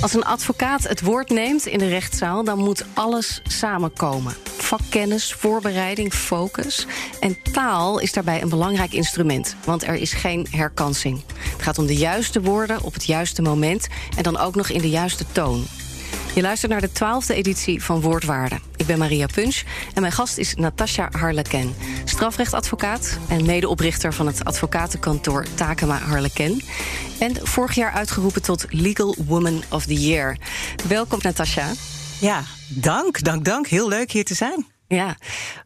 Als een advocaat het woord neemt in de rechtszaal, dan moet alles samenkomen. Vakkennis, voorbereiding, focus. En taal is daarbij een belangrijk instrument, want er is geen herkansing. Het gaat om de juiste woorden op het juiste moment en dan ook nog in de juiste toon. Je luistert naar de twaalfde editie van Woordwaarde. Ik ben Maria Punch en mijn gast is Natasja Harleken, strafrechtadvocaat en medeoprichter van het advocatenkantoor Takema Harleken. En vorig jaar uitgeroepen tot Legal Woman of the Year. Welkom, Natasja. Ja, dank, dank, dank. Heel leuk hier te zijn. Ja,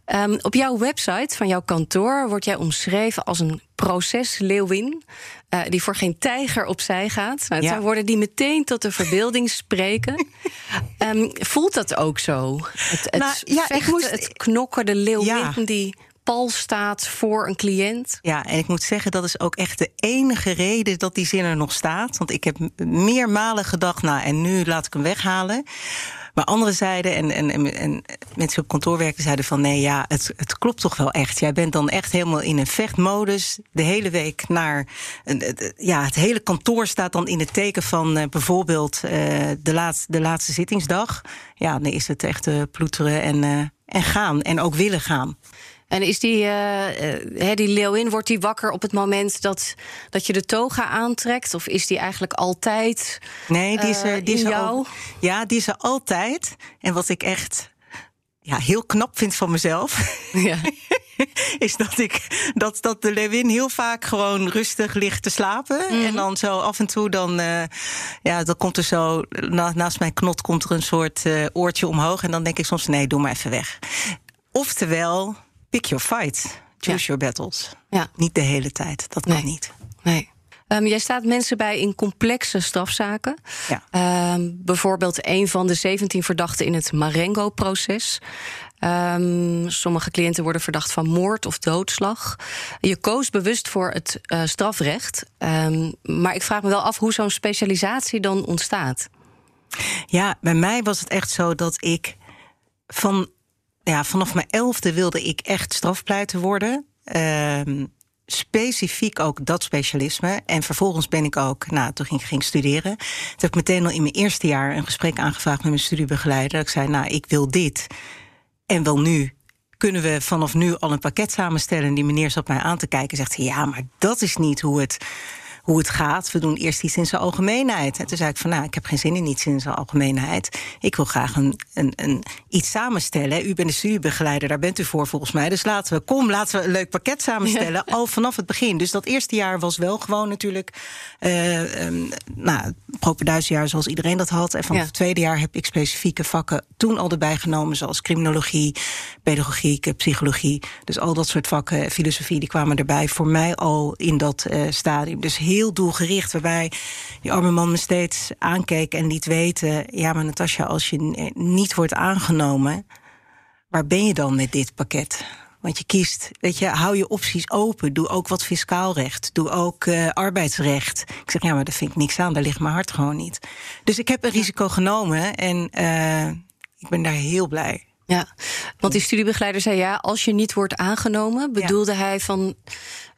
um, op jouw website van jouw kantoor wordt jij omschreven als een procesleeuwin. Uh, die voor geen tijger opzij gaat. Nou, het ja. zijn woorden die meteen tot de verbeelding spreken. um, voelt dat ook zo? Het, het nou, ja, vechten, ik moest... het knokken, de leeuwin ja. die pal staat voor een cliënt. Ja, en ik moet zeggen, dat is ook echt de enige reden dat die zin er nog staat. Want ik heb meermalen gedacht, nou, en nu laat ik hem weghalen. Maar andere zeiden, en, en, en, en mensen op kantoor werken, zeiden van nee, ja, het, het klopt toch wel echt. Jij bent dan echt helemaal in een vechtmodus de hele week naar. Ja, het hele kantoor staat dan in het teken van uh, bijvoorbeeld uh, de, laatste, de laatste zittingsdag. Ja, dan is het echt uh, ploeteren en, en gaan. En ook willen gaan. En is die, uh, die leeuwin, wordt die wakker op het moment dat, dat je de toga aantrekt? Of is die eigenlijk altijd Nee, die is er, die is in jou? Al, ja, die is er altijd. En wat ik echt ja, heel knap vind van mezelf... Ja. is dat, ik, dat, dat de leeuwin heel vaak gewoon rustig ligt te slapen. Mm. En dan zo af en toe dan, uh, ja, dan komt er zo... Na, naast mijn knot komt er een soort uh, oortje omhoog. En dan denk ik soms, nee, doe maar even weg. Oftewel pick your fight. Choose your battles. Ja. Niet de hele tijd. Dat kan nee. niet. Nee. Um, jij staat mensen bij in complexe strafzaken. Ja. Um, bijvoorbeeld een van de 17 verdachten in het Marengo-proces. Um, sommige cliënten worden verdacht van moord of doodslag. Je koos bewust voor het uh, strafrecht. maar ik vraag me wel af hoe zo'n specialisatie dan ontstaat. Ja, bij mij was het echt zo dat ik van ja, vanaf mijn elfde wilde ik echt strafpleiter worden. Uh, specifiek ook dat specialisme. En vervolgens ben ik ook, nou, toen ging ik ging studeren. Toen heb ik meteen al in mijn eerste jaar een gesprek aangevraagd met mijn studiebegeleider. Ik zei, nou, ik wil dit. En wel nu. Kunnen we vanaf nu al een pakket samenstellen? Die meneer zat mij aan te kijken. Zegt hij, ja, maar dat is niet hoe het hoe het gaat. We doen eerst iets in zijn algemeenheid. En toen zei ik van nou, ik heb geen zin in iets in zijn algemeenheid. Ik wil graag een, een, een, iets samenstellen. U bent de studiebegeleider, daar bent u voor volgens mij. Dus laten we, kom, laten we een leuk pakket samenstellen. Ja. Al vanaf het begin. Dus dat eerste jaar was wel gewoon natuurlijk uh, um, nou, propenduisjaar zoals iedereen dat had. En vanaf ja. het tweede jaar heb ik specifieke vakken toen al erbij genomen, zoals criminologie, pedagogiek, psychologie. Dus al dat soort vakken, filosofie, die kwamen erbij voor mij al in dat uh, stadium. Dus heel doelgericht, waarbij die arme man me steeds aankeek en liet weten: ja, maar Natasja, als je niet wordt aangenomen, waar ben je dan met dit pakket? Want je kiest, weet je, hou je opties open. Doe ook wat fiscaal recht. Doe ook uh, arbeidsrecht. Ik zeg, ja, maar daar vind ik niks aan. Daar ligt mijn hart gewoon niet. Dus ik heb een risico genomen en uh, ik ben daar heel blij. Ja, want die studiebegeleider zei ja, als je niet wordt aangenomen, bedoelde ja. hij van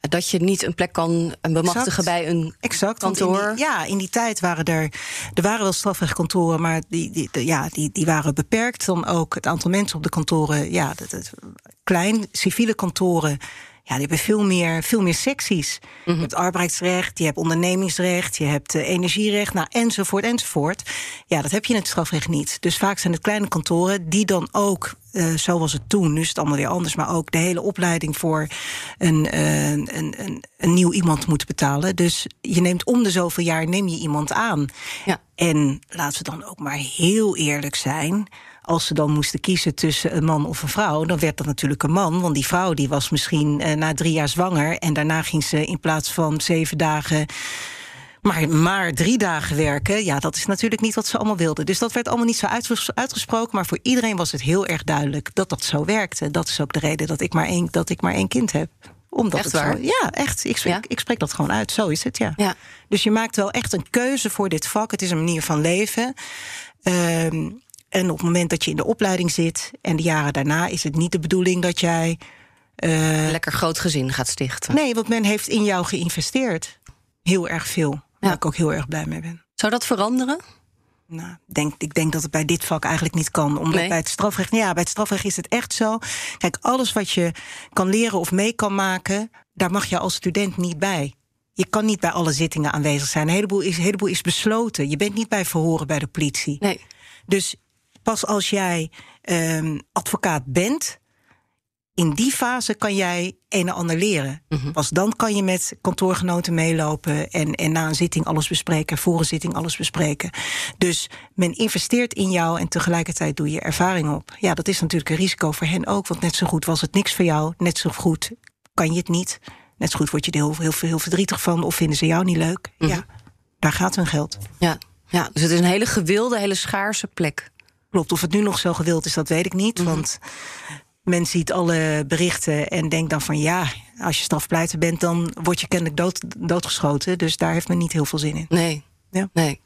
dat je niet een plek kan bemachtigen exact. bij een exact, kantoor. In die, ja, in die tijd waren er, er waren wel strafrechtkantoren, maar die, die, de, ja, die, die waren beperkt. Dan ook het aantal mensen op de kantoren, ja, dat, dat, klein, civiele kantoren. Ja, die hebben veel meer, veel meer secties. Mm -hmm. Je hebt arbeidsrecht, je hebt ondernemingsrecht, je hebt uh, energierecht, nou, enzovoort, enzovoort. Ja, dat heb je in het strafrecht niet. Dus vaak zijn het kleine kantoren die dan ook uh, zo was het toen, nu is het allemaal weer anders, maar ook de hele opleiding voor een, uh, een, een, een, nieuw iemand moeten betalen. Dus je neemt om de zoveel jaar neem je iemand aan. Ja. En laten we dan ook maar heel eerlijk zijn. Als ze dan moesten kiezen tussen een man of een vrouw, dan werd dat natuurlijk een man. Want die vrouw die was misschien uh, na drie jaar zwanger. En daarna ging ze in plaats van zeven dagen. Maar, maar drie dagen werken, ja, dat is natuurlijk niet wat ze allemaal wilden. Dus dat werd allemaal niet zo uitgesproken. Maar voor iedereen was het heel erg duidelijk dat dat zo werkte. Dat is ook de reden dat ik maar één, dat ik maar één kind heb omdat echt het waar? Zo, ja, echt. Ik spreek, Ja? ik spreek dat gewoon uit. Zo is het, ja. Ja. Dus je maakt wel echt een keuze voor dit vak. Het is een manier van leven. Ehm, en op het moment dat je in de opleiding zit en de jaren daarna is het niet de bedoeling dat jij. eh, Lekker groot gezin gaat stichten. nee, want men heeft in jou geïnvesteerd. Heel erg veel. Waar ik ook heel erg blij mee ben. Zou dat veranderen? Nou, denk, ik denk dat het bij dit vak eigenlijk niet kan. Omdat Nee? bij het strafrecht. Ja, bij het strafrecht is het echt zo. Kijk, alles wat je kan leren of mee kan maken, daar mag je als student niet bij. Je kan niet bij alle zittingen aanwezig zijn. Een heleboel is, een heleboel is besloten. Je bent niet bij verhoren bij de politie. Nee. Dus pas als jij ehm, advocaat bent, in die fase kan jij een en ander leren. Pas dan kan je met kantoorgenoten meelopen en, en na een zitting alles bespreken, voor een zitting alles bespreken. Dus men investeert in jou en tegelijkertijd doe je ervaring op. Ja, dat is natuurlijk een risico voor hen ook, want net zo goed was het niks voor jou, net zo goed kan je het niet. Net zo goed word je er heel, heel, heel verdrietig van of vinden ze jou niet leuk. Ja, daar gaat hun geld. Ja. ja, dus het is een hele gewilde, hele schaarse plek. Klopt, of het nu nog zo gewild is, dat weet ik niet. Want men ziet alle berichten en denkt dan van ja, als je strafpleiter bent, dan word je kennelijk dood, doodgeschoten. Dus daar heeft men niet heel veel zin in. Nee. Ja. Nee.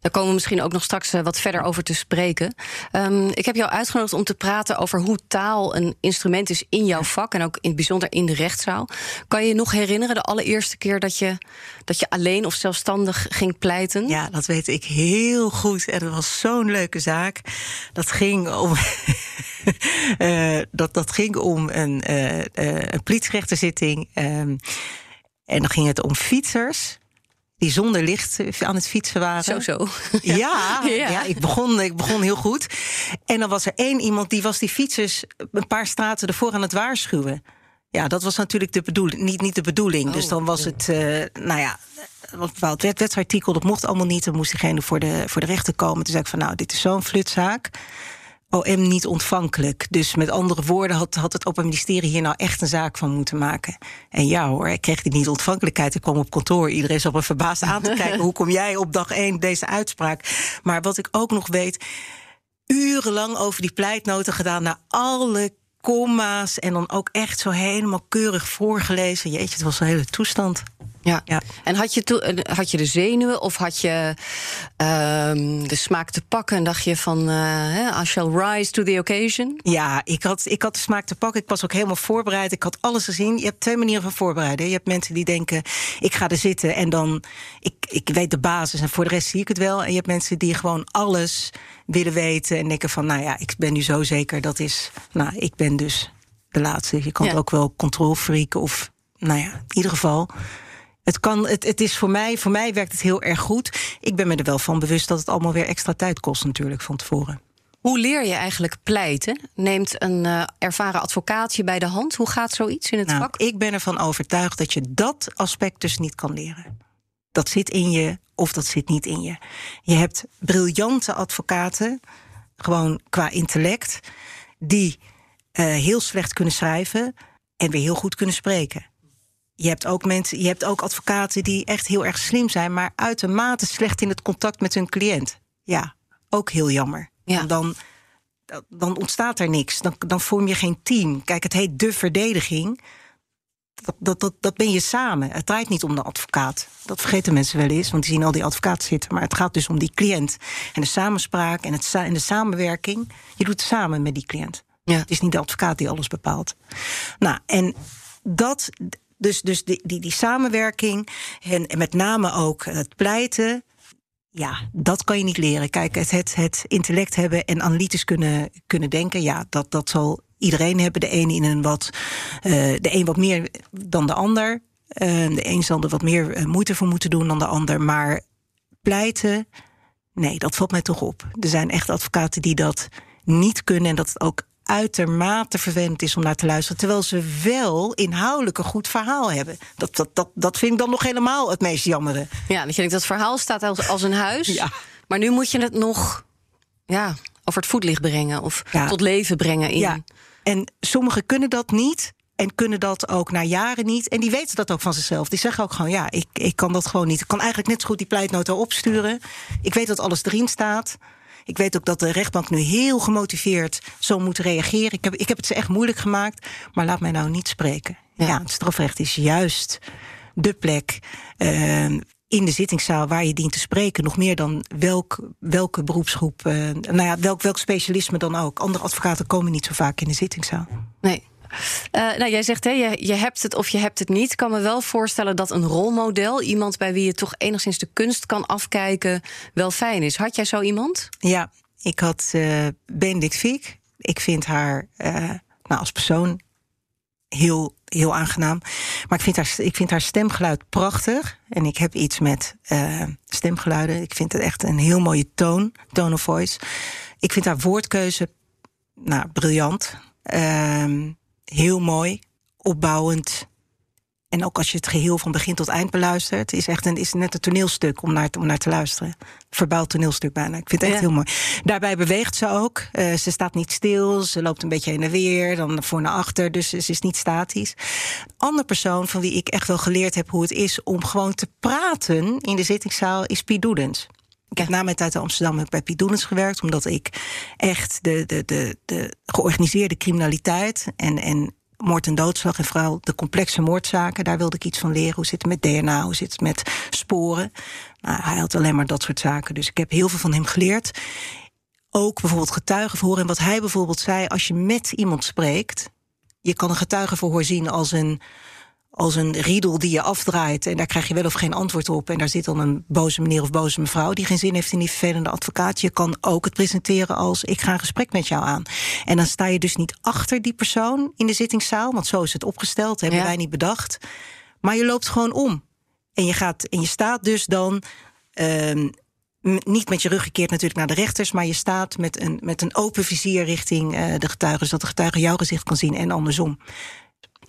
Daar komen we misschien ook nog straks eh, wat verder over te spreken. Ehm, ik heb jou uitgenodigd om te praten over hoe taal een instrument is in jouw vak en ook in het bijzonder in de rechtszaal. Kan je je nog herinneren de allereerste keer dat je, dat je alleen of zelfstandig ging pleiten? Ja, dat weet ik heel goed. En dat was zo'n leuke zaak. Dat ging om. eh, dat, dat ging om een, eh een ehm, en dan ging het om fietsers. Die zonder licht eh, aan het fietsen waren. Zo, zo. Ja, Ja. ja. ik, begon, ik begon heel goed. En dan was er één iemand die was die fietsers een paar straten ervoor aan het waarschuwen. Ja, dat was natuurlijk de bedoeling, niet, niet de bedoeling. Oh, dus dan was het, eh, nou ja, een bepaald wet, wetsartikel, dat mocht allemaal niet. Dan moest diegene voor de, voor de rechter komen. Toen zei ik van, nou, dit is zo'n flutzaak. OM niet ontvankelijk. Dus met andere woorden had, had het Openbaar Ministerie hier nou echt een zaak van moeten maken. En ja hoor, ik kreeg die niet ontvankelijkheid. Ik kwam op kantoor, iedereen zat me verbaasd aan te kijken. Hoe kom jij op dag één deze uitspraak? Maar wat ik ook nog weet, urenlang over die pleitnoten gedaan... naar alle komma's en dan ook echt zo helemaal keurig voorgelezen. Jeetje, het was een hele toestand. Ja. Ja. En had je, eh, had je de zenuwen of had je ehm, de smaak te pakken en dacht je van eh, I shall rise to the occasion? Ja, ik had, ik had de smaak te pakken. Ik was ook helemaal voorbereid. Ik had alles gezien. Je hebt twee manieren van voorbereiden. Je hebt mensen die denken, ik ga er zitten en dan... Ik, ik weet de basis en voor de rest zie ik het wel. En je hebt mensen die gewoon alles willen weten... en denken van, nou ja, ik ben nu zo zeker. Dat is, nou, ik ben dus de laatste. Je kan Ja. ook wel controlfreaken of, nou ja, in ieder geval... Het, kan, het, het is voor mij, voor mij werkt het heel erg goed. Ik ben me er wel van bewust dat het allemaal weer extra tijd kost natuurlijk van tevoren. Hoe leer je eigenlijk pleiten? Neemt een eh, ervaren advocaat je bij de hand? Hoe gaat zoiets in het Nou, vak? ik ben ervan overtuigd dat je dat aspect dus niet kan leren. Dat zit in je of dat zit niet in je. Je hebt briljante advocaten, gewoon qua intellect, die eh, heel slecht kunnen schrijven en weer heel goed kunnen spreken. Je hebt ook mensen, je hebt ook advocaten die echt heel erg slim zijn, maar uitermate slecht in het contact met hun cliënt. Ja, ook heel jammer. Ja. Dan, dan ontstaat er niks. Dan, dan vorm je geen team. Kijk, het heet de verdediging. Dat, dat, dat, dat ben je samen. Het draait niet om de advocaat. Dat vergeten mensen wel eens, want die zien al die advocaten zitten. Maar het gaat dus om die cliënt. En de samenspraak en, het, en de samenwerking. Je doet het samen met die cliënt. Ja. Het is niet de advocaat die alles bepaalt. Nou, en dat, dus, dus die, die, die samenwerking en, en met name ook het pleiten. Ja, dat kan je niet leren. Kijk, het, het, het intellect hebben en analytisch kunnen, kunnen denken, ja, dat, dat zal iedereen hebben. De een in een wat, eh, de een wat meer dan de ander. Eh, de een zal er wat meer eh, moeite voor moeten doen dan de ander. Maar pleiten, nee, dat valt mij toch op. Er zijn echt advocaten die dat niet kunnen en dat het ook uitermate vervelend is om naar te luisteren. Terwijl ze wel inhoudelijk een goed verhaal hebben. Dat, dat, dat, dat vind ik dan nog helemaal het meest jammere. Ja, dat je denkt, dat verhaal staat als, als een huis. Ja. Maar nu moet je het nog ja, over het voetlicht brengen of tot leven brengen. In... Ja, en sommigen kunnen dat niet. En kunnen dat ook na jaren niet. En die weten dat ook van zichzelf. Die zeggen ook gewoon: ja, ik, ik kan dat gewoon niet. Ik kan eigenlijk net zo goed die pleitnota opsturen. Ik weet dat alles erin staat. Ik weet ook dat de rechtbank nu heel gemotiveerd zo moet reageren. Ik heb, ik heb het ze echt moeilijk gemaakt. Maar laat mij nou niet spreken. Ja, het strafrecht is juist de plek. Uh, in de zittingszaal waar je dient te spreken, nog meer dan welk, welke beroepsgroep, uh, nou ja, welk, welk specialisme dan ook. Andere advocaten komen niet zo vaak in de zittingszaal. Nee. Uh, nou, jij zegt hè, je, je hebt het of je hebt het niet. Ik kan me wel voorstellen dat een rolmodel, iemand bij wie je toch enigszins de kunst kan afkijken, wel fijn is. Had jij zo iemand? Ja, ik had uh, Benedict Fiek. Ik vind haar uh, nou, als persoon heel, heel aangenaam. Maar ik vind, haar, ik vind haar stemgeluid prachtig. En ik heb iets met stemgeluiden. Ik vind het echt een heel mooie toon, tone of voice. Ik vind haar woordkeuze nou, briljant. Uh, heel mooi, opbouwend. En ook als je het geheel van begin tot eind beluistert, is echt een, is net een toneelstuk om naar, om naar te luisteren. Verbouwd toneelstuk bijna. Ik vind het echt heel mooi. Daarbij beweegt ze ook. Uh, ze staat niet stil. Ze loopt een beetje heen en weer, dan voor naar achter. Dus ze is niet statisch. Een andere persoon van wie ik echt wel geleerd heb hoe het is om gewoon te praten in de zittingszaal is Piet Doedens. Ik heb na mijn tijd in Amsterdam bij Piet Doenens gewerkt, omdat ik echt de, de, de, de georganiseerde criminaliteit en, en moord en doodslag en vooral de complexe moordzaken, daar wilde ik iets van leren. Hoe zit het met DNA, hoe zit het met sporen? Nou, hij had alleen maar dat soort zaken, dus ik heb heel veel van hem geleerd. Ook bijvoorbeeld getuigenverhoor. En wat hij bijvoorbeeld zei, als je met iemand spreekt, je kan een getuigenverhoor zien als een als een riedel die je afdraait en daar krijg je wel of geen antwoord op. En daar zit dan een boze meneer of boze mevrouw die geen zin heeft in die vervelende advocaat. Je kan ook het presenteren als ik ga een gesprek met jou aan. En dan sta je dus niet achter die persoon in de zittingszaal, want zo is het opgesteld, hebben wij niet bedacht. Maar je loopt gewoon om. En je, gaat, en je staat dus dan. Uh, niet met je rug gekeerd natuurlijk naar de rechters, maar je staat met een, met een open vizier richting uh, de getuigen, zodat de getuige jouw gezicht kan zien en andersom.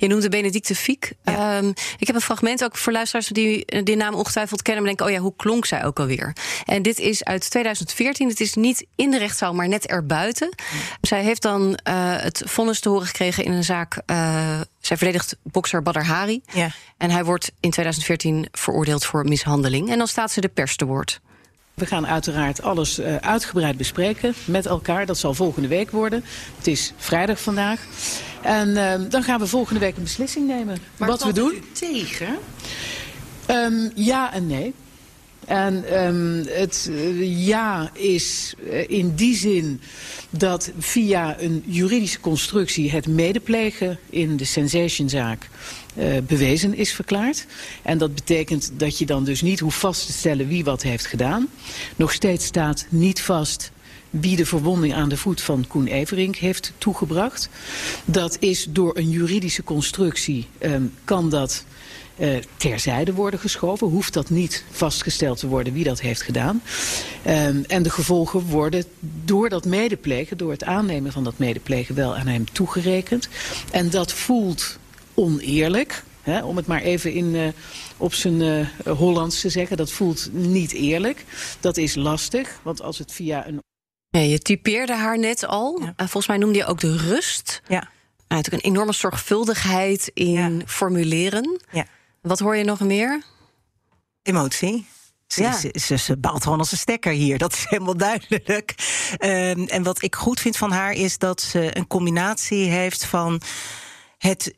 Je noemde Benedicte Fiek. Um, ik heb een fragment ook voor luisteraars die die naam ongetwijfeld kennen. Maar denken, oh ja, hoe klonk zij ook alweer? En dit is uit 2014. Het is niet in de rechtszaal, maar net erbuiten. Zij heeft dan uh, het vonnis te horen gekregen in een zaak. Uh, zij verdedigt bokser Badr Hari. Ja. En hij wordt in 2014 veroordeeld voor mishandeling. En dan staat ze de pers te woord. We gaan uiteraard alles uh, uitgebreid bespreken met elkaar. Dat zal volgende week worden. Het is vrijdag vandaag. En uh, dan gaan we volgende week een beslissing nemen. Maar wat we doen. tegen? Um, ja en nee. En um, het uh, ja is uh, in die zin dat via een juridische constructie het medeplegen in de sensationzaak uh, bewezen is verklaard. En dat betekent dat je dan dus niet hoeft vast te stellen wie wat heeft gedaan. Nog steeds staat niet vast wie de verwonding aan de voet van Koen Everink heeft toegebracht. Dat is door een juridische constructie, um, kan dat uh, terzijde worden geschoven. Hoeft dat niet vastgesteld te worden wie dat heeft gedaan. Um, en de gevolgen worden door dat medeplegen, door het aannemen van dat medeplegen wel aan hem toegerekend. En dat voelt oneerlijk. Hè, om het maar even in, uh, op zijn uh, Hollands te zeggen. Dat voelt niet eerlijk. Dat is lastig, want als het via een... Ja, je typeerde haar net al. Ja. Uh, volgens mij noemde je ook de rust. Ja. Natuurlijk een enorme zorgvuldigheid in ja. formuleren. Ja. Wat hoor je nog meer? Emotie. Ze, ja. ze, ze, ze baalt gewoon als een stekker hier. Dat is helemaal duidelijk. Um, en wat ik goed vind van haar is dat ze een combinatie heeft van het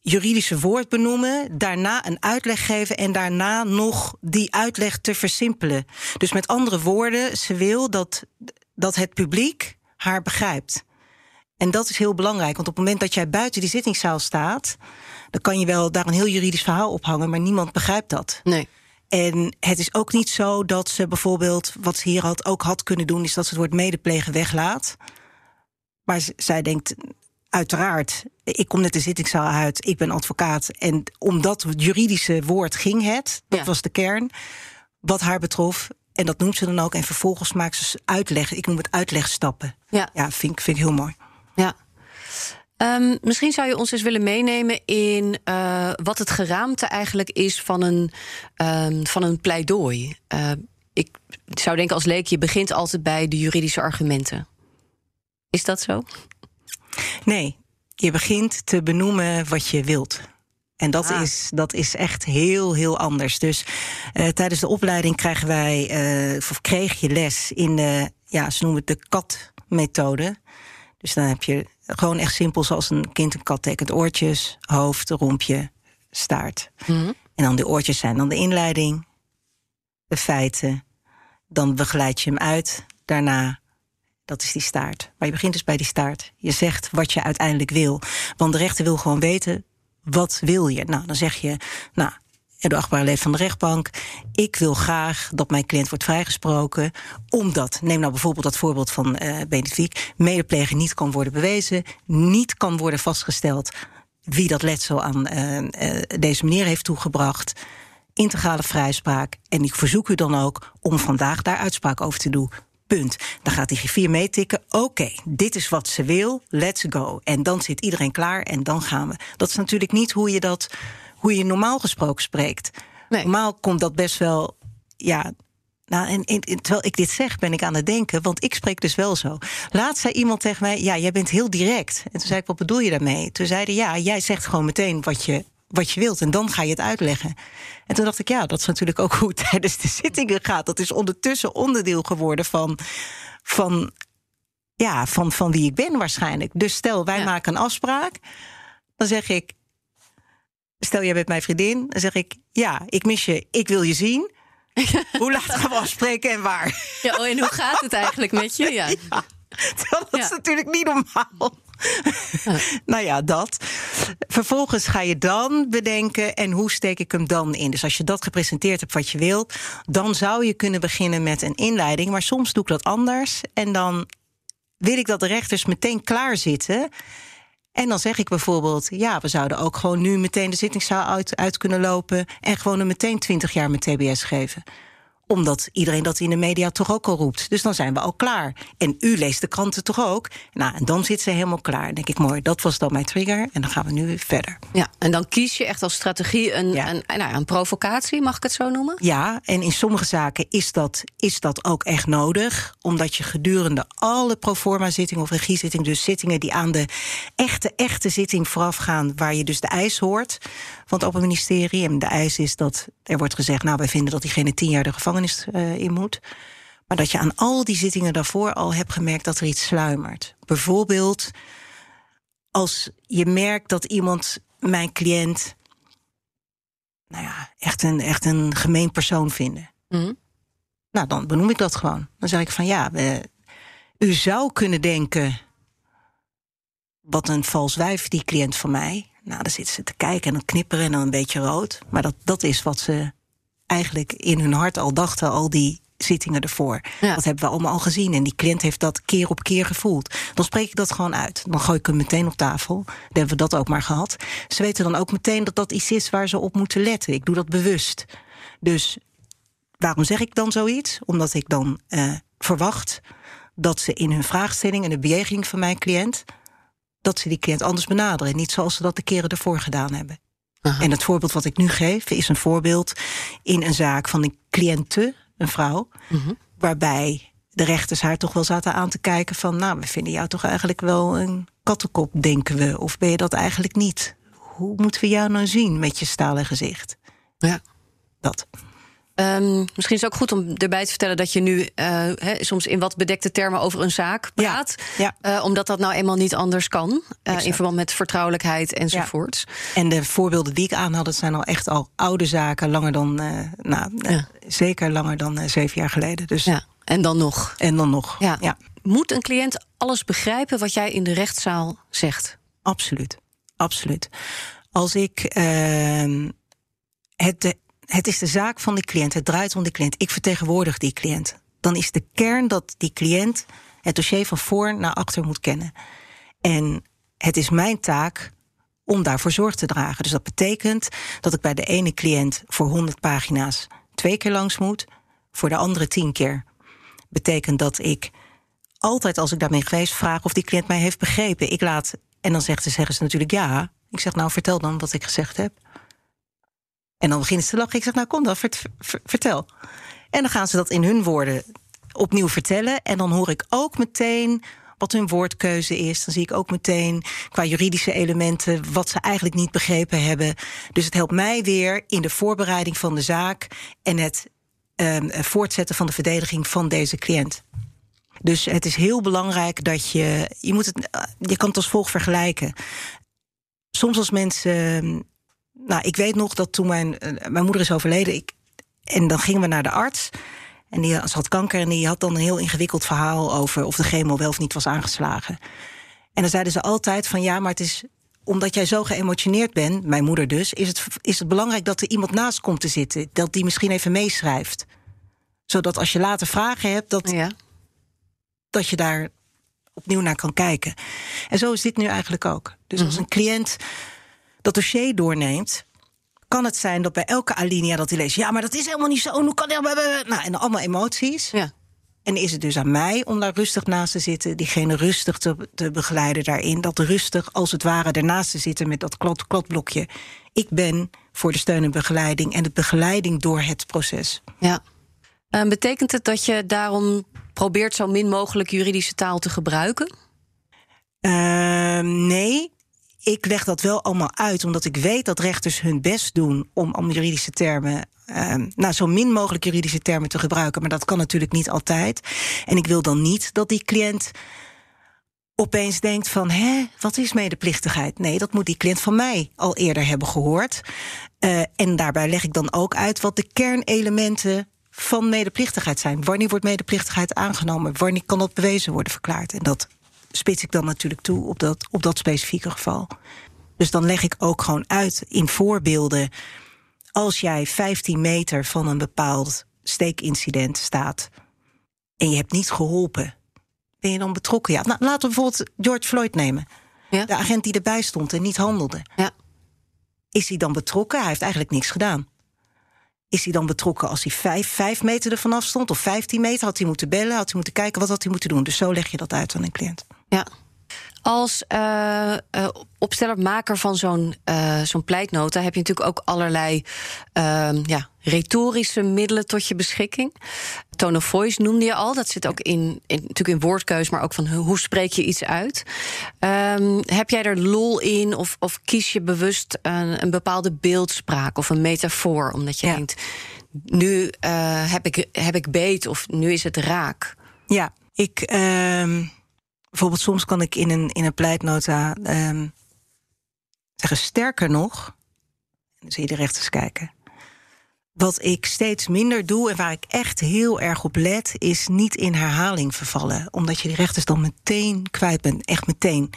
juridische woord benoemen, daarna een uitleg geven en daarna nog die uitleg te versimpelen. Dus met andere woorden, ze wil dat, dat het publiek haar begrijpt. En dat is heel belangrijk, want op het moment dat jij buiten die zittingszaal staat, dan kan je wel daar een heel juridisch verhaal ophangen, maar niemand begrijpt dat. Nee. En het is ook niet zo dat ze bijvoorbeeld, wat ze hier had, ook had kunnen doen, is dat ze het woord medeplegen weglaat. Maar zij denkt, uiteraard, ik kom net de zittingszaal uit, ik ben advocaat. En om dat juridische woord ging het, dat ja. was de kern, wat haar betrof. En dat noemt ze dan ook. En vervolgens maakt ze uitleg, ik noem het uitlegstappen. Ja, ja vind, ik, vind ik heel mooi. Ja. Um, misschien zou je ons eens willen meenemen in uh, wat het geraamte eigenlijk is van een, um, van een pleidooi. Uh, ik zou denken als leek, je begint altijd bij de juridische argumenten. Is dat zo? Nee, je begint te benoemen wat je wilt. En dat, Ah. is, dat is echt heel, heel anders. Dus eh, tijdens de opleiding krijgen wij, eh, of kreeg je les in de, ja, ze noemen het de katmethode. Dus dan heb je gewoon echt simpel zoals een kind een kat tekent. Oortjes, hoofd, rompje, staart. Mhm. En dan de oortjes zijn dan de inleiding, de feiten. Dan begeleid je hem uit. Daarna, dat is die staart. Maar je begint dus bij die staart. Je zegt wat je uiteindelijk wil. Want de rechter wil gewoon weten, wat wil je? Nou, dan zeg je, nou, de achtbare leven van de rechtbank... ik wil graag dat mijn cliënt wordt vrijgesproken... omdat, neem nou bijvoorbeeld dat voorbeeld van eh Benedict... medepleger niet kan worden bewezen... niet kan worden vastgesteld wie dat letsel aan eh, eh, deze meneer heeft toegebracht. Integrale vrijspraak. En ik verzoek u dan ook om vandaag daar uitspraak over te doen. Punt. Dan gaat die griffier meetikken. Oké, dit is wat ze wil. Let's go. En dan zit iedereen klaar en dan gaan we. Dat is natuurlijk niet hoe je dat, hoe je normaal gesproken spreekt. Nee. Normaal komt dat best wel, ja. Nou, en, en- terwijl ik dit zeg, ben ik aan het denken, want ik spreek dus wel zo. Laatst zei iemand tegen mij: Ja, jij bent heel direct. En toen zei ik: Wat bedoel je daarmee? Toen zeiden ja, jij zegt gewoon meteen wat je, wat je wilt en dan ga je het uitleggen. En toen dacht ik: Ja, dat is natuurlijk ook hoe het tijdens de zittingen gaat. Dat is ondertussen onderdeel geworden van. van ja, van, van wie ik ben waarschijnlijk. Dus stel, wij Ja. maken een afspraak. Dan zeg ik, stel jij bent mijn vriendin. Dan zeg ik, ja, ik mis je, ik wil je zien. Hoe laat gaan we afspreken en waar? Ja, oh, en hoe gaat het eigenlijk met je? Ja. Dat is Ja. natuurlijk niet normaal. nou ja, dat. Vervolgens ga je dan bedenken en hoe steek ik hem dan in. Dus als je dat gepresenteerd hebt wat je wilt, dan zou je kunnen beginnen met een inleiding. Maar soms doe ik dat anders en dan wil ik dat de rechters meteen klaar zitten. En dan zeg ik bijvoorbeeld, ja, we zouden ook gewoon nu meteen de zittingszaal uit, uit kunnen lopen en gewoon er meteen 20 jaar met TBS geven omdat iedereen dat in de media toch ook al roept. Dus dan zijn we al klaar. En u leest de kranten toch ook? Nou, en dan zit ze helemaal klaar. Dan denk ik, mooi, dat was dan mijn trigger. En dan gaan we nu weer verder. ja, en dan kies je echt als strategie een, Ja. een, nou ja, een provocatie, mag ik het zo noemen? Ja, en in sommige zaken is dat, is dat ook echt nodig. Omdat je gedurende alle proforma-zittingen of regiezittingen... dus zittingen die aan de echte, echte zitting voorafgaan... waar je dus de eis hoort van het Open Ministerie. En de eis is dat er wordt gezegd... nou, wij vinden dat diegene tien jaar de gevangenis eh, in moet. Maar dat je aan al die zittingen daarvoor al hebt gemerkt... dat er iets sluimert. Bijvoorbeeld als je merkt dat iemand, mijn cliënt nou ja, echt een, echt een gemeen persoon vinden. Mhm. Nou, dan benoem ik dat gewoon. Dan zeg ik van ja, we- u zou kunnen denken. Wat een vals wijf, die cliënt van mij. Nou, dan zitten ze te kijken en dan knipperen en dan een beetje rood. Maar dat, dat is wat ze eigenlijk in hun hart al dachten, al die zittingen ervoor. Ja. Dat hebben we allemaal al gezien. En die cliënt heeft dat keer op keer gevoeld. Dan spreek ik dat gewoon uit. Dan gooi ik hem meteen op tafel. Dan hebben we dat ook maar gehad. Ze weten dan ook meteen dat dat iets is waar ze op moeten letten. Ik doe dat bewust. Dus waarom zeg ik dan zoiets? Omdat ik dan eh, verwacht dat ze in hun vraagstelling en de bejeging van mijn cliënt. dat ze die cliënt anders benaderen. Niet zoals ze dat de keren ervoor gedaan hebben. Aha. En het voorbeeld wat ik nu geef is een voorbeeld in een zaak van een cliënte, een vrouw, Mhm. waarbij de rechters haar toch wel zaten aan te kijken van, nou, we vinden jou toch eigenlijk wel een kattenkop, denken we, of ben je dat eigenlijk niet? Hoe moeten we jou nou zien met je stalen gezicht? Ja. Dat. Ehm, misschien is het ook goed om erbij te vertellen dat je nu eh, soms in wat bedekte termen over een zaak praat. ja. Eh, omdat dat nou eenmaal niet anders kan. eh, in verband met vertrouwelijkheid enzovoorts. En de voorbeelden die ik aanhad, dat zijn al echt al oude zaken, langer dan, nou, zeker langer dan zeven jaar geleden. Dus, Ja. En dan nog. En dan nog. Ja. Moet een cliënt alles begrijpen wat jij in de rechtszaal zegt? Absoluut. Absoluut. Als ik. ehm, het, de- het is de zaak van die cliënt. Het draait om die cliënt. Ik vertegenwoordig die cliënt. Dan is de kern dat die cliënt het dossier van voor naar achter moet kennen. En het is mijn taak om daarvoor zorg te dragen. Dus dat betekent dat ik bij de ene cliënt voor 100 pagina's twee keer langs moet, voor de andere tien keer. Betekent dat ik altijd als ik daarmee geweest vraag of die cliënt mij heeft begrepen. Ik laat, en dan zegt ze, zeggen ze natuurlijk ja. Ik zeg, nou vertel dan wat ik gezegd heb. En dan beginnen ze te lachen. Ik zeg, nou kom dan, vert- ver- vertel. En dan gaan ze dat in hun woorden opnieuw vertellen. En dan hoor ik ook meteen wat hun woordkeuze is. Dan zie ik ook meteen qua juridische elementen wat ze eigenlijk niet begrepen hebben. Dus het helpt mij weer in de voorbereiding van de zaak en het um, voortzetten van de verdediging van deze cliënt. Dus het is heel belangrijk dat je. Je, moet het, je kan het als volgt vergelijken. Soms als mensen. Nou, ik weet nog dat toen mijn, mijn moeder is overleden. Ik, en dan gingen we naar de arts. En die had kanker en die had dan een heel ingewikkeld verhaal over of de chemo wel of niet was aangeslagen. En dan zeiden ze altijd van ja, maar het is omdat jij zo geëmotioneerd bent, mijn moeder dus, is het, is het belangrijk dat er iemand naast komt te zitten. Dat die misschien even meeschrijft. Zodat als je later vragen hebt, dat, ja. dat je daar opnieuw naar kan kijken. En zo is dit nu eigenlijk ook. Dus als mhm. een cliënt dat dossier doorneemt, kan het zijn dat bij elke alinea dat hij leest... ja, maar dat is helemaal niet zo, hoe kan dat... Nou, en allemaal emoties. Ja. En is het dus aan mij om daar rustig naast te zitten... diegene rustig te, te begeleiden daarin. Dat rustig, als het ware, ernaast te zitten met dat klot, klotblokje. Ik ben voor de steun en begeleiding... en de begeleiding door het proces. Ja. Uh, betekent het dat je daarom probeert zo min mogelijk juridische taal te gebruiken? Uh, nee, ik leg dat wel allemaal uit, omdat ik weet dat rechters hun best doen om, om juridische termen, uh, nou, zo min mogelijk juridische termen te gebruiken. Maar dat kan natuurlijk niet altijd. En ik wil dan niet dat die cliënt opeens denkt van, hè, wat is medeplichtigheid? Nee, dat moet die cliënt van mij al eerder hebben gehoord. Uh, en daarbij leg ik dan ook uit wat de kernelementen van medeplichtigheid zijn. Wanneer wordt medeplichtigheid aangenomen? Wanneer kan dat bewezen worden verklaard? En dat spits ik dan natuurlijk toe op dat, op dat specifieke geval. Dus dan leg ik ook gewoon uit in voorbeelden. Als jij 15 meter van een bepaald steekincident staat en je hebt niet geholpen, ben je dan betrokken? Ja, nou, laten we bijvoorbeeld George Floyd nemen. Ja? De agent die erbij stond en niet handelde. Ja. Is hij dan betrokken? Hij heeft eigenlijk niks gedaan. Is hij dan betrokken als hij vijf, vijf meter ervan af stond of 15 meter? Had hij moeten bellen? Had hij moeten kijken? Wat had hij moeten doen? Dus zo leg je dat uit aan een cliënt. Ja. Als uh, uh, opsteller, maker van zo'n uh, zo'n pleitnota heb je natuurlijk ook allerlei ehm, ja, retorische middelen tot je beschikking. Tone of voice noemde je al. Dat zit ook in, in natuurlijk in woordkeus, maar ook van hoe spreek je iets uit. Um, heb jij er lol in of, of kies je bewust een, een bepaalde beeldspraak of een metafoor? Omdat je denkt, nu heb, ik, heb ik beet of nu is het raak. Ja, ik. Ehm, Bijvoorbeeld soms kan ik in een, in een pleitnota um, zeggen sterker nog. Dan zie je de rechters kijken. Wat ik steeds minder doe en waar ik echt heel erg op let, is niet in herhaling vervallen. Omdat je die rechters dan meteen kwijt bent. Echt meteen.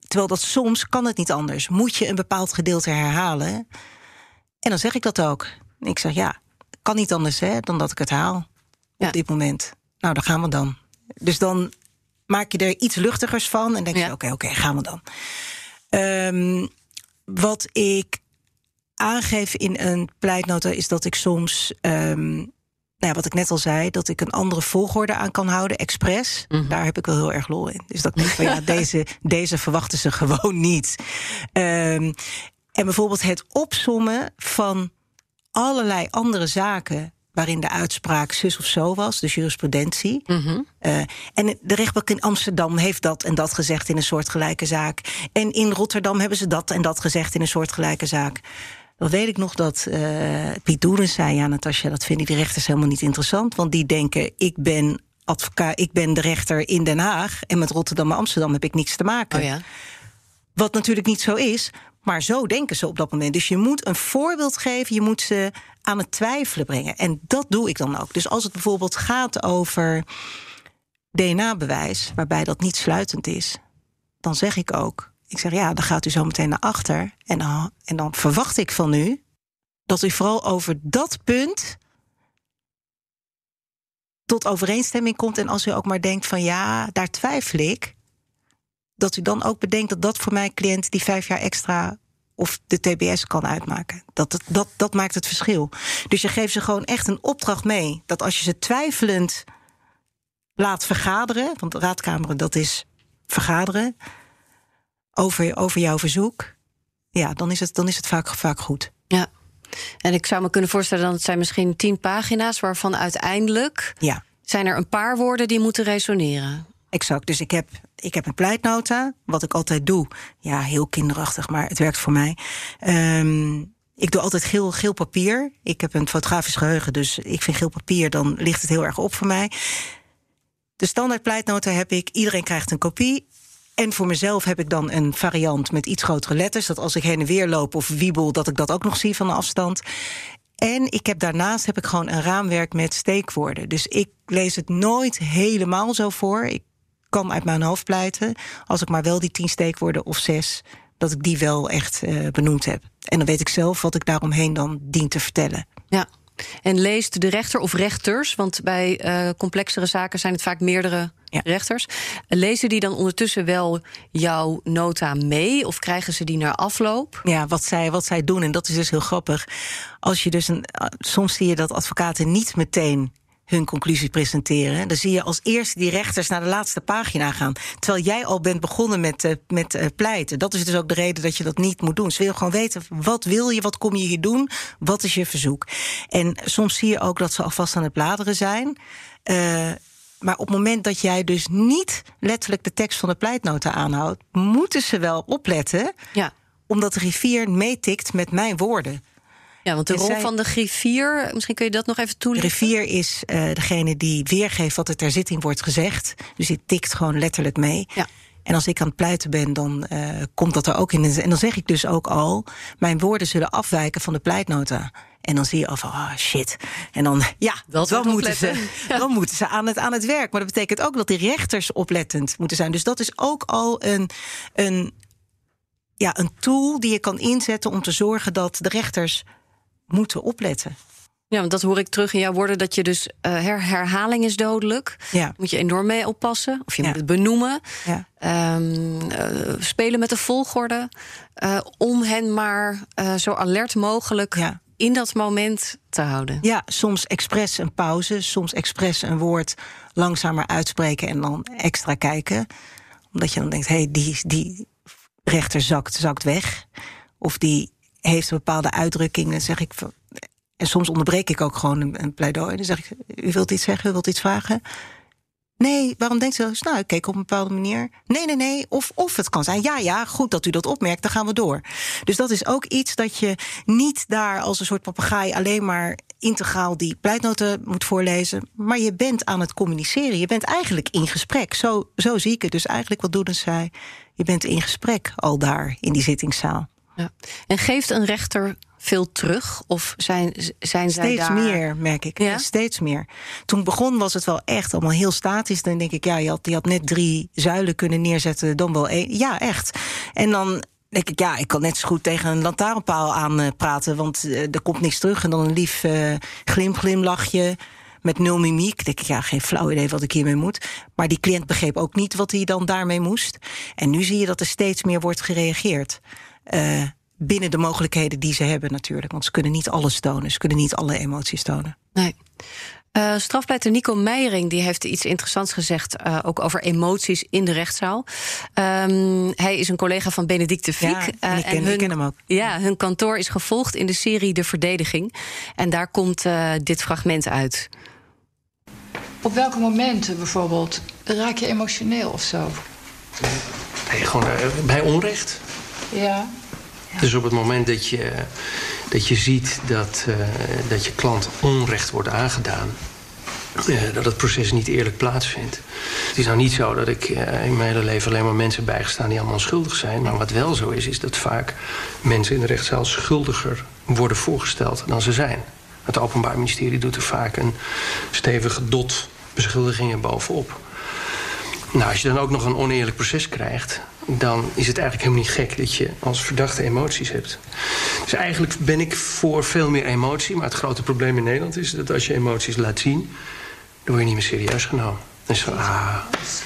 Terwijl dat soms kan het niet anders. Moet je een bepaald gedeelte herhalen. En dan zeg ik dat ook. Ik zeg ja, kan niet anders hè, dan dat ik het haal. Op dit moment. Nou, daar gaan we dan. Dus dan maak je er iets luchtigers van en denk je: oké, oké, gaan we dan. Um, wat ik aangeef in een pleitnota is dat ik soms. Um, nou ja, wat ik net al zei, dat ik een andere volgorde aan kan houden, expres. Mhm. Daar heb ik wel heel erg lol in. Dus dat ik denk van ja, deze, deze verwachten ze gewoon niet. Um, en bijvoorbeeld het opsommen van allerlei andere zaken waarin de uitspraak zus of zo was, de jurisprudentie. Mhm. Eh, en de rechtbank in Amsterdam heeft dat en dat gezegd in een soortgelijke zaak. En in Rotterdam hebben ze dat en dat gezegd in een soortgelijke zaak. Dan weet ik nog dat uh, Piet Doeren zei: Ja, Natasja, dat vinden die rechters helemaal niet interessant. Want die denken: ik ben advocaat, ik ben de rechter in Den Haag. En met Rotterdam en Amsterdam heb ik niks te maken. Oh ja. Wat natuurlijk niet zo is. Maar zo denken ze op dat moment. Dus je moet een voorbeeld geven. Je moet ze aan het twijfelen brengen. En dat doe ik dan ook. Dus als het bijvoorbeeld gaat over DNA-bewijs, waarbij dat niet sluitend is, dan zeg ik ook: ik zeg ja, dan gaat u zo meteen naar achter. En en dan verwacht ik van u dat u vooral over dat punt tot overeenstemming komt. En als u ook maar denkt van ja, daar twijfel ik. Dat u dan ook bedenkt dat dat voor mijn cliënt die vijf jaar extra of de TBS kan uitmaken. Dat, dat, dat maakt het verschil. Dus je geeft ze gewoon echt een opdracht mee. Dat als je ze twijfelend laat vergaderen, want raadkameren dat is vergaderen over, over jouw verzoek, ja, dan is het, dan is het vaak, vaak goed. Ja. En ik zou me kunnen voorstellen dat het zijn misschien tien pagina's, waarvan uiteindelijk ja. zijn er een paar woorden die moeten resoneren. Exact. Dus ik heb, ik heb een pleitnota, wat ik altijd doe. Ja, heel kinderachtig, maar het werkt voor mij. Ehm, ik doe altijd geel, geel papier. Ik heb een fotografisch geheugen, dus ik vind geel papier, dan ligt het heel erg op voor mij. De standaard pleitnota heb ik, iedereen krijgt een kopie. En voor mezelf heb ik dan een variant met iets grotere letters. Dat als ik heen en weer loop of wiebel, dat ik dat ook nog zie van de afstand. En ik heb daarnaast heb ik gewoon een raamwerk met steekwoorden. Dus ik lees het nooit helemaal zo voor. Ik kan uit mijn hoofd pleiten. Als ik maar wel die tien steekwoorden of zes, dat ik die wel echt uh, benoemd heb. En dan weet ik zelf wat ik daaromheen dan dien te vertellen. Ja. En leest de rechter of rechters, want bij uh, complexere zaken zijn het vaak meerdere ja. rechters. Lezen die dan ondertussen wel jouw nota mee of krijgen ze die naar afloop? Ja, wat zij, wat zij doen, en dat is dus heel grappig. Als je dus een, soms zie je dat advocaten niet meteen hun conclusie presenteren. Dan zie je als eerste die rechters naar de laatste pagina gaan. Terwijl jij al bent begonnen met, uh, met uh, pleiten. Dat is dus ook de reden dat je dat niet moet doen. Ze willen gewoon weten, wat wil je, wat kom je hier doen, wat is je verzoek. En soms zie je ook dat ze alvast aan het bladeren zijn. Uh, maar op het moment dat jij dus niet letterlijk de tekst van de pleitnota aanhoudt, moeten ze wel opletten. Ja. Omdat de rivier meetikt met mijn woorden. Ja, want de rol van de griffier, misschien kun je dat nog even toelichten. De griffier is uh, degene die weergeeft wat er ter zitting wordt gezegd. Dus die tikt gewoon letterlijk mee. Ja. En als ik aan het pleiten ben, dan uh, komt dat er ook in. En dan zeg ik dus ook al: mijn woorden zullen afwijken van de pleitnota. En dan zie je al van, oh shit. En dan, ja, dat dan, moeten ze, ja. dan moeten ze aan het, aan het werk. Maar dat betekent ook dat die rechters oplettend moeten zijn. Dus dat is ook al een, een, ja, een tool die je kan inzetten om te zorgen dat de rechters moeten opletten. Ja, want dat hoor ik terug in jouw woorden, dat je dus uh, her herhaling is dodelijk. Ja. Moet je enorm mee oppassen. Of je ja. moet het benoemen. Ja. Um, uh, spelen met de volgorde. Uh, om hen maar zo alert mogelijk ja. in dat moment te houden. Ja, soms expres een pauze, soms expres een woord langzamer uitspreken en dan extra kijken. Omdat je dan denkt, hé, hey, die, die rechter zakt, zakt weg. Of die heeft een bepaalde uitdrukking. Dan zeg ik. En soms onderbreek ik ook gewoon een, pleidooi. Dan zeg ik: U wilt iets zeggen, u wilt iets vragen. Nee, waarom denkt u zo? Nou, ik keek op een bepaalde manier. Nee, nee, nee. Of, of het kan zijn. Ja, ja, goed dat u dat opmerkt, dan gaan we door. Dus dat is ook iets dat je niet daar als een soort papegaai alleen maar integraal die pleitnoten moet voorlezen. Maar je bent aan het communiceren. Je bent eigenlijk in gesprek. Zo, zo zie ik het. Dus eigenlijk wat Doedens zei. Je bent in gesprek al daar in die zittingszaal. Ja. En geeft een rechter veel terug? Of zijn, zijn zij Steeds daar... meer, merk ik. Ja? Steeds meer. Toen ik begon was het wel echt allemaal heel statisch. Dan denk ik, ja, je had, je had net drie zuilen kunnen neerzetten, dan wel één. Ja, echt. En dan denk ik, ja, ik kan net zo goed tegen een lantaarnpaal aan uh, praten... want uh, er komt niks terug. En dan een lief uh, glim, glimlachje met nul mimiek. denk ik, ja, geen flauw idee wat ik hiermee moet. Maar die cliënt begreep ook niet wat hij dan daarmee moest. En nu zie je dat er steeds meer wordt gereageerd. Uh, binnen de mogelijkheden die ze hebben natuurlijk. Want ze kunnen niet alles tonen. Ze kunnen niet alle emoties tonen. Nee. Uh, strafpleiter Nico Meijering die heeft iets interessants gezegd, uh, ook over emoties in de rechtszaal. Um, hij is een collega van Benedicte Fiek. Ja, en ik, ken, en hun, ik ken hem ook. Ja, hun kantoor is gevolgd in de serie De Verdediging. En daar komt uh, dit fragment uit. Op welke momenten bijvoorbeeld raak je emotioneel of zo? Nee, gewoon bij onrecht. Ja. Dus op het moment dat je, dat je ziet dat, uh, dat je klant onrecht wordt aangedaan... Uh, dat het proces niet eerlijk plaatsvindt. Het is nou niet zo dat ik uh, in mijn hele leven alleen maar mensen bijgestaan die allemaal schuldig zijn. Maar wat wel zo is, is dat vaak mensen in de rechtszaal schuldiger worden voorgesteld dan ze zijn. Het Openbaar Ministerie doet er vaak een stevige dot beschuldigingen bovenop. Nou, als je dan ook nog een oneerlijk proces krijgt, dan is het eigenlijk helemaal niet gek dat je als verdachte emoties hebt. Dus eigenlijk ben ik voor veel meer emotie. Maar het grote probleem in Nederland is dat als je emoties laat zien, dan word je niet meer serieus genomen. Dan is van, ah,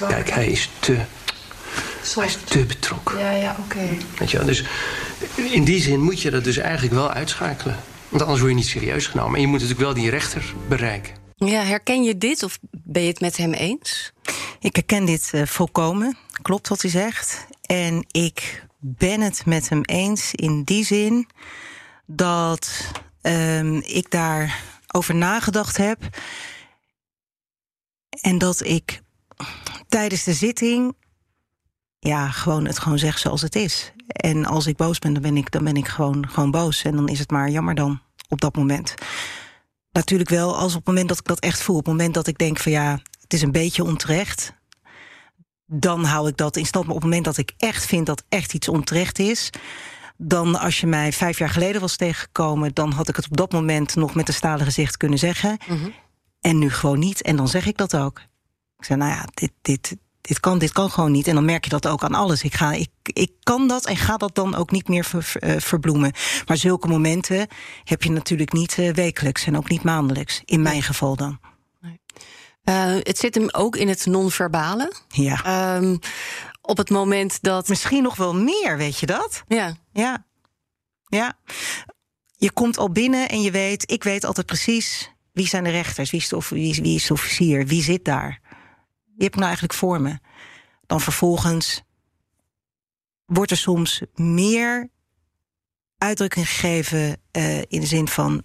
kijk, hij is te. Hij is te betrokken. Ja, ja, oké. Okay. Weet je wel? Dus in die zin moet je dat dus eigenlijk wel uitschakelen. Want anders word je niet serieus genomen. En je moet natuurlijk wel die rechter bereiken. Ja, herken je dit of ben je het met hem eens? Ik herken dit uh, volkomen. Klopt wat hij zegt. En ik ben het met hem eens in die zin dat um, ik daarover nagedacht heb. En dat ik tijdens de zitting, ja, gewoon het gewoon zeggen zoals het is. En als ik boos ben, dan ben ik, dan ben ik gewoon, gewoon boos. En dan is het maar jammer dan op dat moment. Natuurlijk wel als op het moment dat ik dat echt voel. Op het moment dat ik denk van ja, het is een beetje onterecht. Dan hou ik dat in stand. Maar op het moment dat ik echt vind dat echt iets onterecht is dan als je mij vijf jaar geleden was tegengekomen... dan had ik het op dat moment nog met een stalen gezicht kunnen zeggen. Mhm. En nu gewoon niet. En dan zeg ik dat ook. Ik zeg, nou ja, dit, dit, dit, kan, dit kan gewoon niet. En dan merk je dat ook aan alles. Ik, ga, ik, ik kan dat en ga dat dan ook niet meer ver, eh, verbloemen. Maar zulke momenten heb je natuurlijk niet uh, wekelijks... en ook niet maandelijks, in mijn geval dan. Uh, het zit hem ook in het non-verbale. Ja. Um, op het moment dat. Misschien nog wel meer, weet je dat? Ja. Ja. Ja. Je komt al binnen en je weet, ik weet altijd precies wie zijn de rechters, wie is de, wie, wie is de officier, wie zit daar. Je hebt nou eigenlijk voor me. Dan vervolgens wordt er soms meer uitdrukking gegeven uh, in de zin van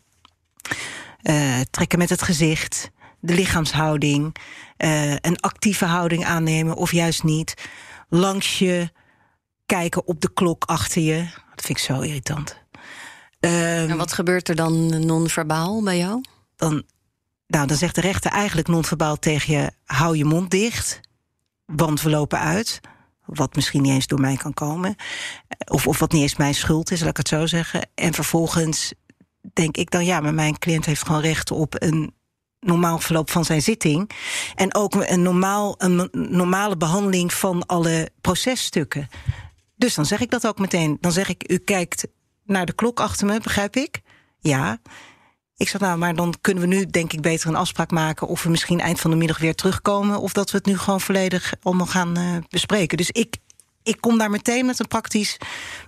uh, trekken met het gezicht, de lichaamshouding, uh, een actieve houding aannemen of juist niet langs je kijken op de klok achter je. Dat vind ik zo irritant. Um, en wat gebeurt er dan non-verbaal bij jou? Dan, nou, dan zegt de rechter eigenlijk non-verbaal tegen je: hou je mond dicht, want we lopen uit. Wat misschien niet eens door mij kan komen. Of, of wat niet eens mijn schuld is, laat ik het zo zeggen. En vervolgens denk ik dan, ja, maar mijn cliënt heeft gewoon recht op een normaal verloop van zijn zitting. En ook een, normaal, een normale behandeling van alle processtukken. Dus dan zeg ik dat ook meteen. Dan zeg ik, u kijkt naar de klok achter me, begrijp ik? Ja. Ik zeg, nou, maar dan kunnen we nu denk ik beter een afspraak maken... of we misschien eind van de middag weer terugkomen... of dat we het nu gewoon volledig allemaal gaan uh, bespreken. Dus ik, ik kom daar meteen met een praktisch,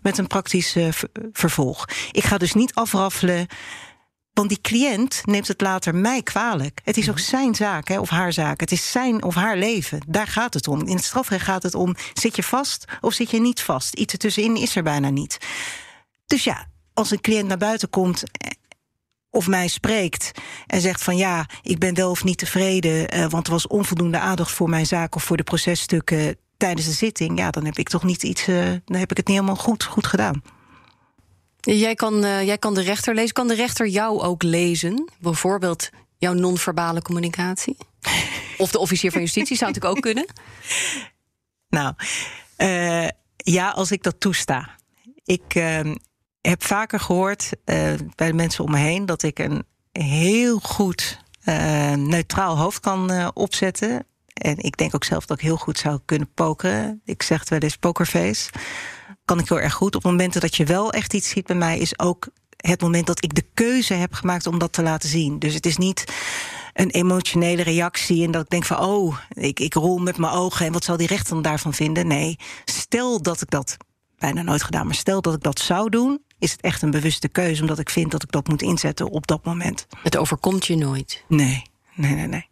met een praktisch uh, vervolg. Ik ga dus niet afraffelen... Want die cliënt neemt het later mij kwalijk. Het is ook zijn zaak, hè, of haar zaak. Het is zijn of haar leven. Daar gaat het om. In het strafrecht gaat het om: zit je vast of zit je niet vast? Iets ertussenin is er bijna niet. Dus ja, als een cliënt naar buiten komt of mij spreekt en zegt van ja, ik ben wel of niet tevreden, uh, want er was onvoldoende aandacht voor mijn zaak of voor de processtukken tijdens de zitting, ja, dan heb ik toch niet iets, uh, dan heb ik het niet helemaal goed, goed gedaan. Jij kan, uh, jij kan de rechter lezen. Kan de rechter jou ook lezen? Bijvoorbeeld jouw non-verbale communicatie? Of de officier van justitie zou natuurlijk ook kunnen. Nou, uh, ja, als ik dat toesta. Ik uh, heb vaker gehoord bij de mensen om me heen dat ik een heel goed neutraal hoofd kan opzetten. En ik denk ook zelf dat ik heel goed zou kunnen pokeren. Ik zeg het wel eens pokerface kan ik heel erg goed. Op momenten dat je wel echt iets ziet bij mij, is ook het moment dat ik de keuze heb gemaakt om dat te laten zien. Dus het is niet een emotionele reactie en dat ik denk van oh, ik, ik rol met mijn ogen en wat zal die rechter dan daarvan vinden? Nee, stel dat ik dat bijna nooit gedaan, maar stel dat ik dat zou doen, is het echt een bewuste keuze omdat ik vind dat ik dat moet inzetten op dat moment. Het overkomt je nooit. Nee, nee, nee, nee.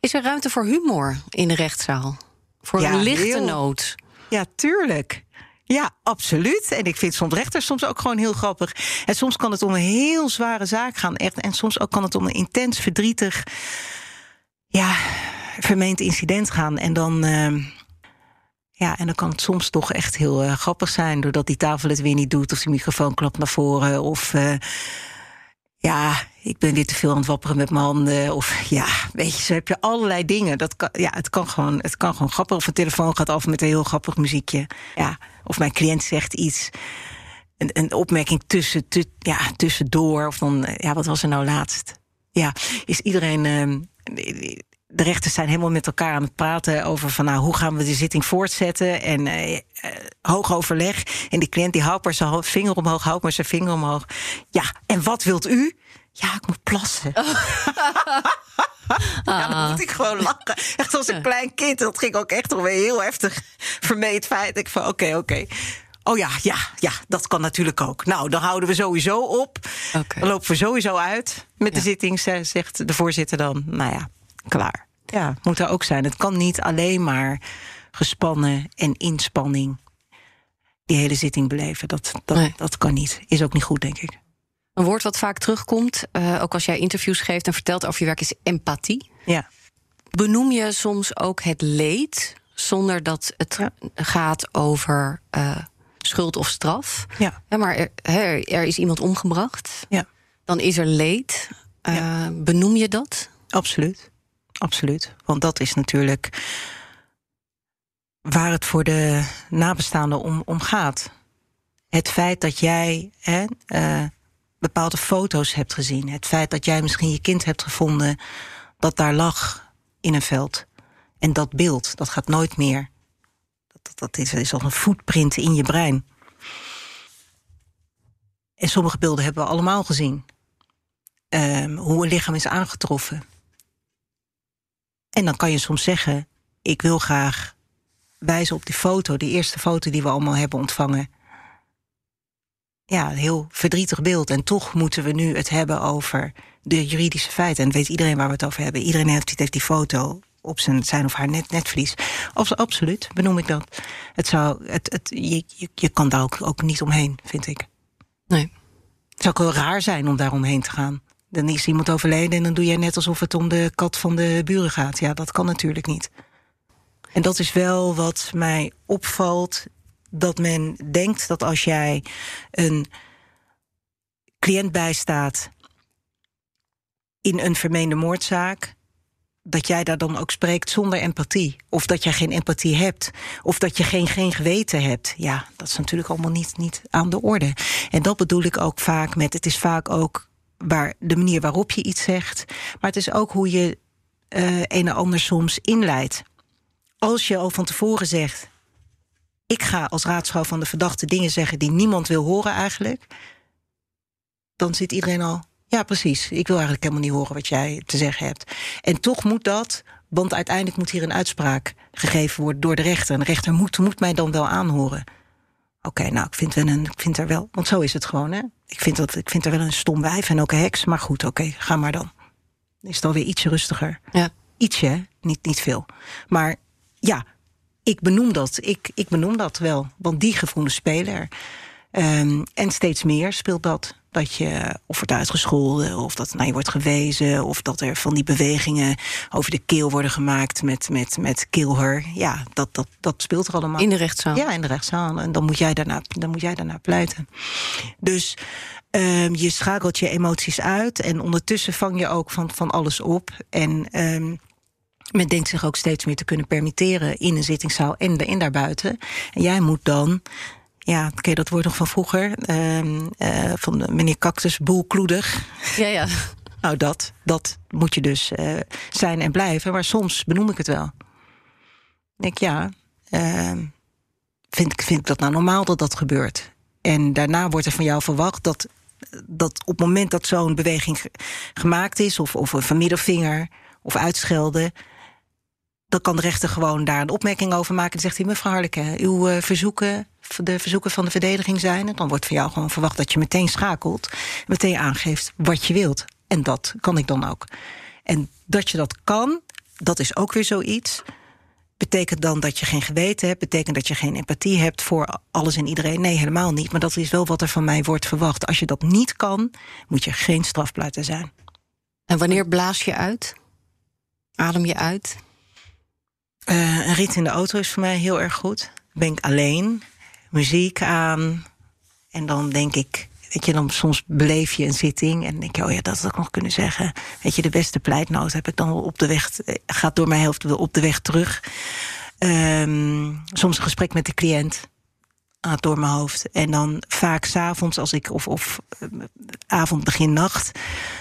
Is er ruimte voor humor in de rechtszaal? Voor ja, een lichte heel... noot? Ja, tuurlijk. Ja, absoluut. En ik vind soms rechters soms ook gewoon heel grappig. En soms kan het om een heel zware zaak gaan. Echt. En soms ook kan het om een intens verdrietig, ja, vermeend incident gaan. En dan, uh, ja, en dan kan het soms toch echt heel uh, grappig zijn. Doordat die tafel het weer niet doet. Of die microfoon klapt naar voren. Of uh, ja, ik ben weer te veel aan het wapperen met mijn handen. Of ja, weet je, zo heb je allerlei dingen. Dat kan, ja, het kan gewoon, het kan gewoon grappig. Of een telefoon gaat af met een heel grappig muziekje. Ja, of mijn cliënt zegt iets. Een, een opmerking tussen, tu, ja, tussendoor. Of dan, ja, wat was er nou laatst? Ja, is iedereen. Uh, de rechters zijn helemaal met elkaar aan het praten over van nou, hoe gaan we de zitting voortzetten en uh, uh, hoog overleg. En die cliënt die houdt maar zijn vinger omhoog, houdt maar zijn vinger omhoog. Ja, en wat wilt u? Ja, ik moet plassen. Oh. ja, dan moet ik gewoon lachen. Echt als een klein kind. Dat ging ook echt alweer heel heftig vermeed feit. Ik van oké, okay, oké. Okay. Oh ja, ja, ja, dat kan natuurlijk ook. Nou, dan houden we sowieso op. Okay. Dan lopen we sowieso uit met de ja. zitting, zegt de voorzitter dan. Nou ja, klaar. Ja, moet er ook zijn. Het kan niet alleen maar gespannen en inspanning die hele zitting beleven. Dat, dat, nee. dat kan niet. Is ook niet goed, denk ik. Een woord wat vaak terugkomt, uh, ook als jij interviews geeft en vertelt over je werk, is empathie. Ja. benoem je soms ook het leed zonder dat het gaat over uh, schuld of straf. Ja. maar er, er, is iemand omgebracht. Ja. Dan is er leed. Uh, Benoem je dat? Absoluut. Absoluut. Want dat is natuurlijk waar het voor de nabestaanden om, om gaat. Het feit dat jij uh, bepaalde foto's hebt gezien. Het feit dat jij misschien je kind hebt gevonden dat daar lag in een veld. En dat beeld, dat gaat nooit meer. Dat, dat is, is als een footprint in je brein. En sommige beelden hebben we allemaal gezien. Um, hoe een lichaam is aangetroffen. En dan kan je soms zeggen: Ik wil graag wijzen op die foto, die eerste foto die we allemaal hebben ontvangen. Ja, een heel verdrietig beeld. En toch moeten we nu het hebben over de juridische feiten. En weet iedereen waar we het over hebben. Iedereen heeft, heeft die foto op zijn, zijn of haar net, netvlies. Of, absoluut, benoem ik dat. Het zou, het, het, je, je, je kan daar ook, ook niet omheen, vind ik. Nee. Het zou ook wel raar zijn om daar omheen te gaan. Dan is iemand overleden en dan doe jij net alsof het om de kat van de buren gaat. Ja, dat kan natuurlijk niet. En dat is wel wat mij opvalt. Dat men denkt dat als jij een cliënt bijstaat in een vermeende moordzaak, dat jij daar dan ook spreekt zonder empathie. Of dat jij geen empathie hebt. Of dat je geen, geen geweten hebt. Ja, dat is natuurlijk allemaal niet, niet aan de orde. En dat bedoel ik ook vaak met. Het is vaak ook waar, de manier waarop je iets zegt. Maar het is ook hoe je uh, een en ander soms inleidt. Als je al van tevoren zegt. Ik ga als raadsvrouw van de verdachte dingen zeggen die niemand wil horen eigenlijk. Dan zit iedereen al ja, precies. Ik wil eigenlijk helemaal niet horen wat jij te zeggen hebt. En toch moet dat, want uiteindelijk moet hier een uitspraak gegeven worden door de rechter. En de rechter moet, moet mij dan wel aanhoren. Oké, nou, ik vind, wel een, ik vind er wel, want zo is het gewoon, hè? Ik vind, dat, ik vind er wel een stom wijf en ook een heks, maar goed, oké, ga maar dan. Is het alweer ietsje rustiger. Ja. Ietsje, niet, niet veel. Maar ja, ik benoem dat. Ik, ik benoem dat wel. Want die gevoelens spelen er. Um, en steeds meer speelt dat dat je of wordt uitgescholden, of dat naar je wordt gewezen, of dat er van die bewegingen over de keel worden gemaakt met, met, met. Ja, dat, dat, dat speelt er allemaal. In de rechtszaal. Ja, in de rechtszaal. En dan moet jij daarna, dan moet jij daarna pleiten. Dus um, je schakelt je emoties uit en ondertussen vang je ook van, van alles op. En um, men denkt zich ook steeds meer te kunnen permitteren in een zittingszaal en, en daarbuiten. En jij moet dan ja, je dat woord nog van vroeger? Uh, uh, van meneer Cactus, boelkloedig. Ja, ja. nou, dat, dat moet je dus uh, zijn en blijven. Maar soms benoem ik het wel. Ik denk, ja, ehm, vind, ik, vind ik dat nou normaal dat dat gebeurt? En daarna wordt er van jou verwacht dat, dat op het moment dat zo'n beweging gemaakt is... of, of een middelvinger of uitschelden dan kan de rechter gewoon daar een opmerking over maken. Dan zegt hij, mevrouw Harleke, uw uh, verzoeken, de verzoeken van de verdediging zijn... En dan wordt van jou gewoon verwacht dat je meteen schakelt... meteen aangeeft wat je wilt. En dat kan ik dan ook. En dat je dat kan, dat is ook weer zoiets... Betekent dan dat je geen geweten hebt? Betekent dat je geen empathie hebt voor alles en iedereen? Nee, helemaal niet. Maar dat is wel wat er van mij wordt verwacht. Als je dat niet kan, moet je geen strafpleiter zijn. En wanneer blaas je uit? Adem je uit? Uh, een rit in de auto is voor mij heel erg goed. Ben ik alleen, muziek aan. En dan denk ik, weet je, dan soms beleef je een zitting. En denk je, oh ja, dat had ik nog kunnen zeggen. Weet je, de beste pleitnoot heb ik dan op de weg, eh, gaat door mijn helft op de weg terug. Um, soms een gesprek met de cliënt gaat door mijn hoofd. En dan vaak s'avonds, als ik, of, of uh, avond, begin nacht,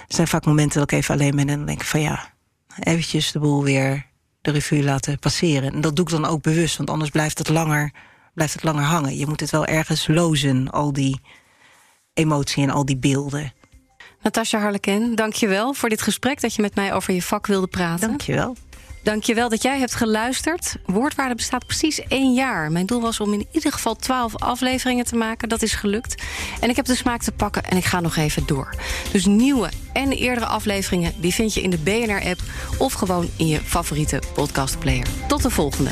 zijn vaak momenten dat ik even alleen ben. En dan denk ik van ja, eventjes de boel weer de revue laten passeren. En dat doe ik dan ook bewust, want anders blijft het langer, blijft het langer hangen. Je moet het wel ergens lozen, al die emotie en al die beelden. Natasja Harleken, dank je wel voor dit gesprek... dat je met mij over je vak wilde praten. Dank je wel. Dankjewel dat jij hebt geluisterd. Woordwaarde bestaat precies één jaar. Mijn doel was om in ieder geval twaalf afleveringen te maken. Dat is gelukt. En ik heb de smaak te pakken en ik ga nog even door. Dus nieuwe en eerdere afleveringen... die vind je in de BNR-app of gewoon in je favoriete podcastplayer. Tot de volgende.